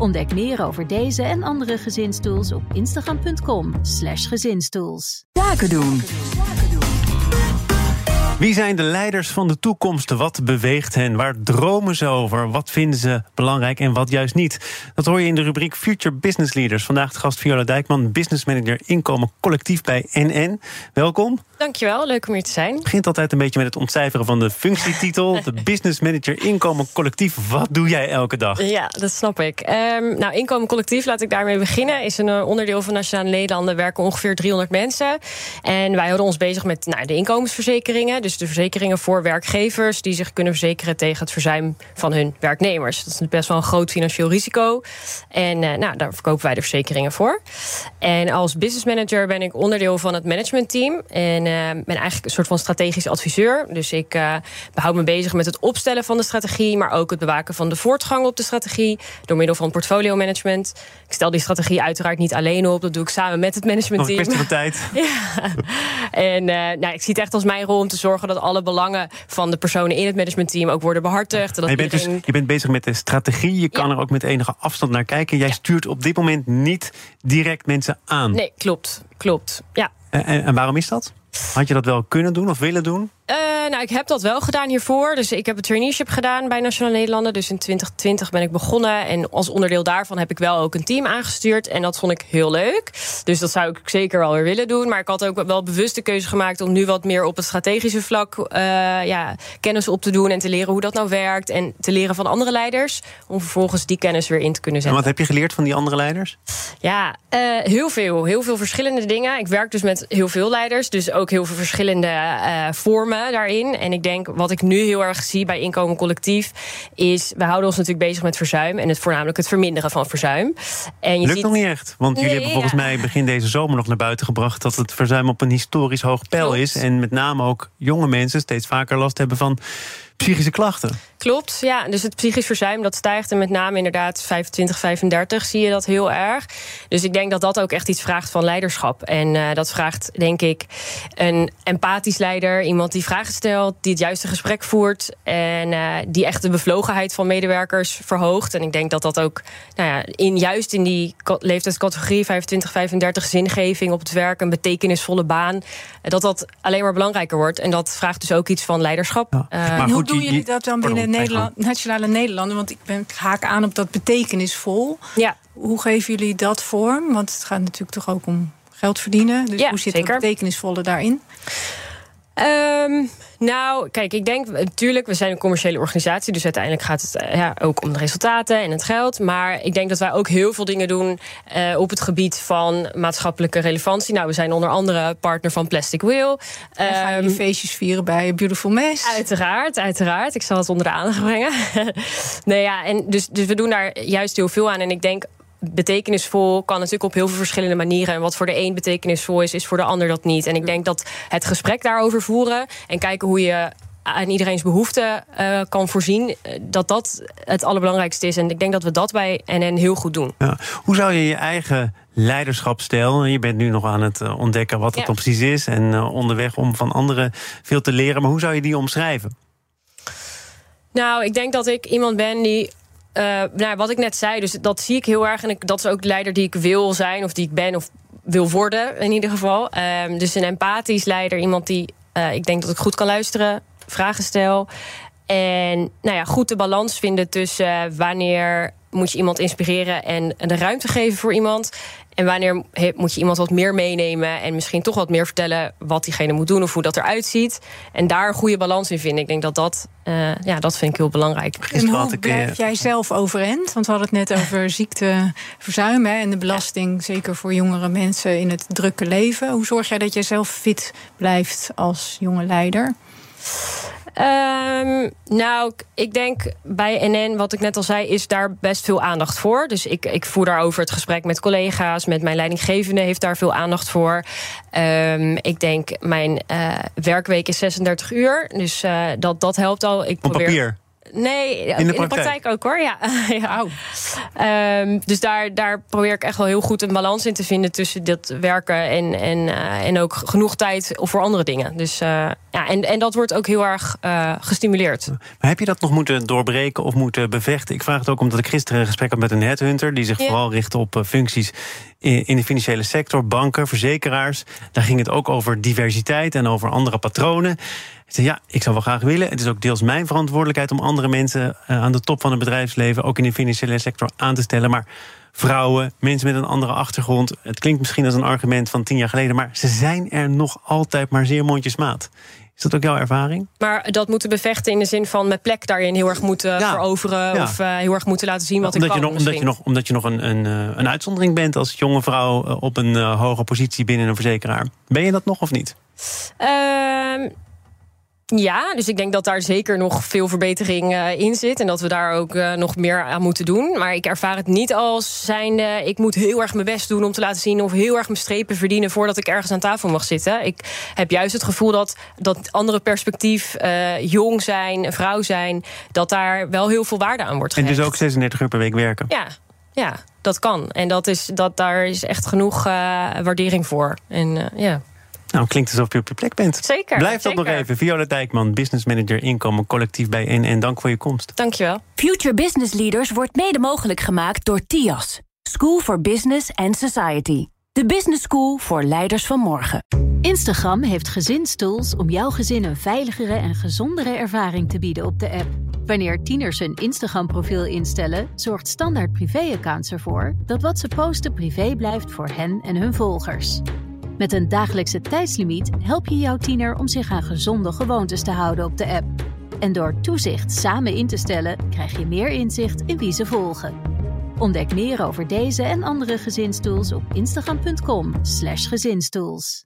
Ontdek meer over deze en andere gezinstools op instagram.com/slash gezinstools. Zaken doen. Wie zijn de leiders van de toekomst? Wat beweegt hen? Waar dromen ze over? Wat vinden ze belangrijk en wat juist niet? Dat hoor je in de rubriek Future Business Leaders. Vandaag de gast Viola Dijkman, business manager inkomen collectief bij NN. Welkom. Dankjewel, leuk om hier te zijn. Het begint altijd een beetje met het ontcijferen van de functietitel. De business manager inkomen collectief. Wat doe jij elke dag? Ja, dat snap ik. Um, nou, inkomen collectief, laat ik daarmee beginnen, is een eh, onderdeel van Nationale Nederlanden. werken ongeveer 300 mensen. En wij houden ons bezig met nou, de inkomensverzekeringen. Dus de verzekeringen voor werkgevers die zich kunnen verzekeren tegen het verzuim van hun werknemers. Dat is best wel een groot financieel risico. En uh, nou, daar verkopen wij de verzekeringen voor. En als business manager ben ik onderdeel van het managementteam. En uh, ben eigenlijk een soort van strategisch adviseur. Dus ik uh, behoud me bezig met het opstellen van de strategie, maar ook het bewaken van de voortgang op de strategie door middel van portfolio management. Ik stel die strategie uiteraard niet alleen op, dat doe ik samen met het managementteam. Nog een kwestie van tijd. ja. En nou, ik zie het echt als mijn rol om te zorgen dat alle belangen van de personen in het managementteam ook worden behartigd. Dat je, bent dus, je bent bezig met de strategie, je kan er ook met enige afstand naar kijken. Jij stuurt op dit moment niet direct mensen aan. Nee, klopt. Klopt. Ja. en, en waarom is dat? Had je dat wel kunnen doen of willen doen? Uh, nou, ik heb dat wel gedaan hiervoor. Dus ik heb een traineeship gedaan bij Nationale Nederlanden. Dus in 2020 ben ik begonnen. En als onderdeel daarvan heb ik wel ook een team aangestuurd. En dat vond ik heel leuk. Dus dat zou ik zeker wel weer willen doen. Maar ik had ook wel bewust de keuze gemaakt om nu wat meer op het strategische vlak uh, ja, kennis op te doen. En te leren hoe dat nou werkt. En te leren van andere leiders. Om vervolgens die kennis weer in te kunnen zetten. En wat heb je geleerd van die andere leiders? Ja, uh, heel veel. Heel veel verschillende dingen. Ik werk dus met heel veel leiders. Dus ook heel veel verschillende vormen daarin. En ik denk wat ik nu heel erg zie bij Inkomen Collectief is we houden ons natuurlijk bezig met verzuim en het voornamelijk het verminderen van verzuim. En je Lukt ziet... nog niet echt, want jullie hebben volgens mij begin deze zomer nog naar buiten gebracht dat het verzuim op een historisch hoog pijl is en met name ook jonge mensen steeds vaker last hebben van psychische klachten. Klopt, ja. Dus het psychisch verzuim dat stijgt. En met name inderdaad 25, 35 zie je dat heel erg. Dus ik denk dat dat ook echt iets vraagt van leiderschap. En uh, dat vraagt, denk ik, een empathisch leider. Iemand die vragen stelt, die het juiste gesprek voert. En uh, die echt de bevlogenheid van medewerkers verhoogt. En ik denk dat dat ook, nou ja, in, juist in die leeftijdscategorie 25, 35 zingeving op het werk, een betekenisvolle baan, dat dat alleen maar belangrijker wordt. En dat vraagt dus ook iets van leiderschap. Ja. Uh, maar goed, doen jullie dat dan binnen Nederland, Nationale Nederlanden? Want ik, ben, ik haak aan op dat betekenisvol. Ja. Hoe geven jullie dat vorm? Want het gaat natuurlijk toch ook om geld verdienen. Dus ja, hoe zit het betekenisvolle daarin? Um, nou, kijk, ik denk natuurlijk, we zijn een commerciële organisatie, dus uiteindelijk gaat het uh, ja, ook om de resultaten en het geld. Maar ik denk dat wij ook heel veel dingen doen uh, op het gebied van maatschappelijke relevantie. Nou, we zijn onder andere partner van Plastic Wheel. En gaan jullie feestjes vieren bij Beautiful Mess? Uiteraard, uiteraard. Ik zal het onder de aandacht brengen. nee, ja, en dus, dus we doen daar juist heel veel aan. En ik denk betekenisvol kan natuurlijk op heel veel verschillende manieren. En wat voor de een betekenisvol is, is voor de ander dat niet. En ik denk dat het gesprek daarover voeren en kijken hoe je aan iedereen's behoeften uh, kan voorzien, dat dat het allerbelangrijkste is. En ik denk dat we dat bij NN heel goed doen. Ja. Hoe zou je je eigen leiderschapstijl, je bent nu nog aan het uh, ontdekken wat het ja. precies is en uh, onderweg om van anderen veel te leren, maar hoe zou je die omschrijven? Nou, ik denk dat ik iemand ben die nou, wat ik net zei, dus dat zie ik heel erg. En dat is ook de leider die ik wil zijn, of die ik ben, of wil worden in ieder geval. Um, dus een empathisch leider, iemand die uh, ik denk dat ik goed kan luisteren, vragen stel. En nou ja, goed de balans vinden tussen uh, wanneer moet je iemand inspireren en de ruimte geven voor iemand. En wanneer moet je iemand wat meer meenemen en misschien toch wat meer vertellen wat diegene moet doen of hoe dat eruit ziet. En daar een goede balans in vinden. Ik denk dat dat, uh, ja, dat vind ik heel belangrijk. En hoe blijf jij zelf overeind? Want we hadden het net over ziekteverzuim hè, en de belasting, zeker voor jongere mensen in het drukke leven. Hoe zorg jij dat jij zelf fit blijft als jonge leider? Um, nou, ik denk bij NN, wat ik net al zei, is daar best veel aandacht voor. Dus ik, ik voer daarover het gesprek met collega's, met mijn leidinggevende heeft daar veel aandacht voor. Um, ik denk, mijn uh, werkweek is 36 uur. Dus uh, dat, dat helpt al. Ik probeer... Op papier? Nee, in de, praktijk. ook hoor. Ja. ja. Um, dus daar, daar probeer ik echt wel heel goed een balans in te vinden tussen dat werken en, en, uh, en ook genoeg tijd voor andere dingen. Dus uh, ja, en, en dat wordt ook heel erg uh, gestimuleerd. Maar heb je dat nog moeten doorbreken of moeten bevechten? Ik vraag het ook omdat ik gisteren een gesprek had met een headhunter die zich ja. vooral richtte op functies in de financiële sector, banken, verzekeraars. Daar ging het ook over diversiteit en over andere patronen. Ik zei, ja, ik zou wel graag willen. Het is ook deels mijn verantwoordelijkheid om andere mensen uh, aan de top van het bedrijfsleven, ook in de financiële sector, aan te stellen. Maar vrouwen, mensen met een andere achtergrond. Het klinkt misschien als een argument van tien jaar geleden, maar ze zijn er nog altijd maar zeer mondjesmaat. Is dat ook jouw ervaring? Maar dat moeten bevechten in de zin van met plek daarin heel erg moeten ja. veroveren. Ja. Of uh, heel erg moeten laten zien wat omdat ik kan. Je nog, omdat, je nog, omdat je nog een, een, een uitzondering bent als jonge vrouw op een uh, hoge positie binnen een verzekeraar. Ben je dat nog of niet? Uh, ja, dus ik denk dat daar zeker nog veel verbetering uh, in zit. En dat we daar ook uh, nog meer aan moeten doen. Maar ik ervaar het niet als zijnde... ik moet heel erg mijn best doen om te laten zien... of heel erg mijn strepen verdienen voordat ik ergens aan tafel mag zitten. Ik heb juist het gevoel dat dat andere perspectief... Uh, jong zijn, vrouw zijn... dat daar wel heel veel waarde aan wordt gehecht. En dus ook 36 uur per week werken? Ja, ja dat kan. En dat is, dat, daar is echt genoeg waardering voor. En ja... Nou, klinkt alsof je op je plek bent. Zeker. Blijf dat nog even. Viola Dijkman, business manager inkomen collectief bij NN. Dank voor je komst. Dankjewel. Future Business Leaders wordt mede mogelijk gemaakt door TIAS. School for Business and Society. De business school voor leiders van morgen. Instagram heeft gezinstools om jouw gezin een veiligere en gezondere ervaring te bieden op de app. Wanneer tieners hun Instagram-profiel instellen, zorgt Standaard Privé-accounts ervoor dat wat ze posten privé blijft voor hen en hun volgers. Met een dagelijkse tijdslimiet help je jouw tiener om zich aan gezonde gewoontes te houden op de app. En door toezicht samen in te stellen, krijg je meer inzicht in wie ze volgen. Ontdek meer over deze en andere gezinstools op instagram.com/gezinstools.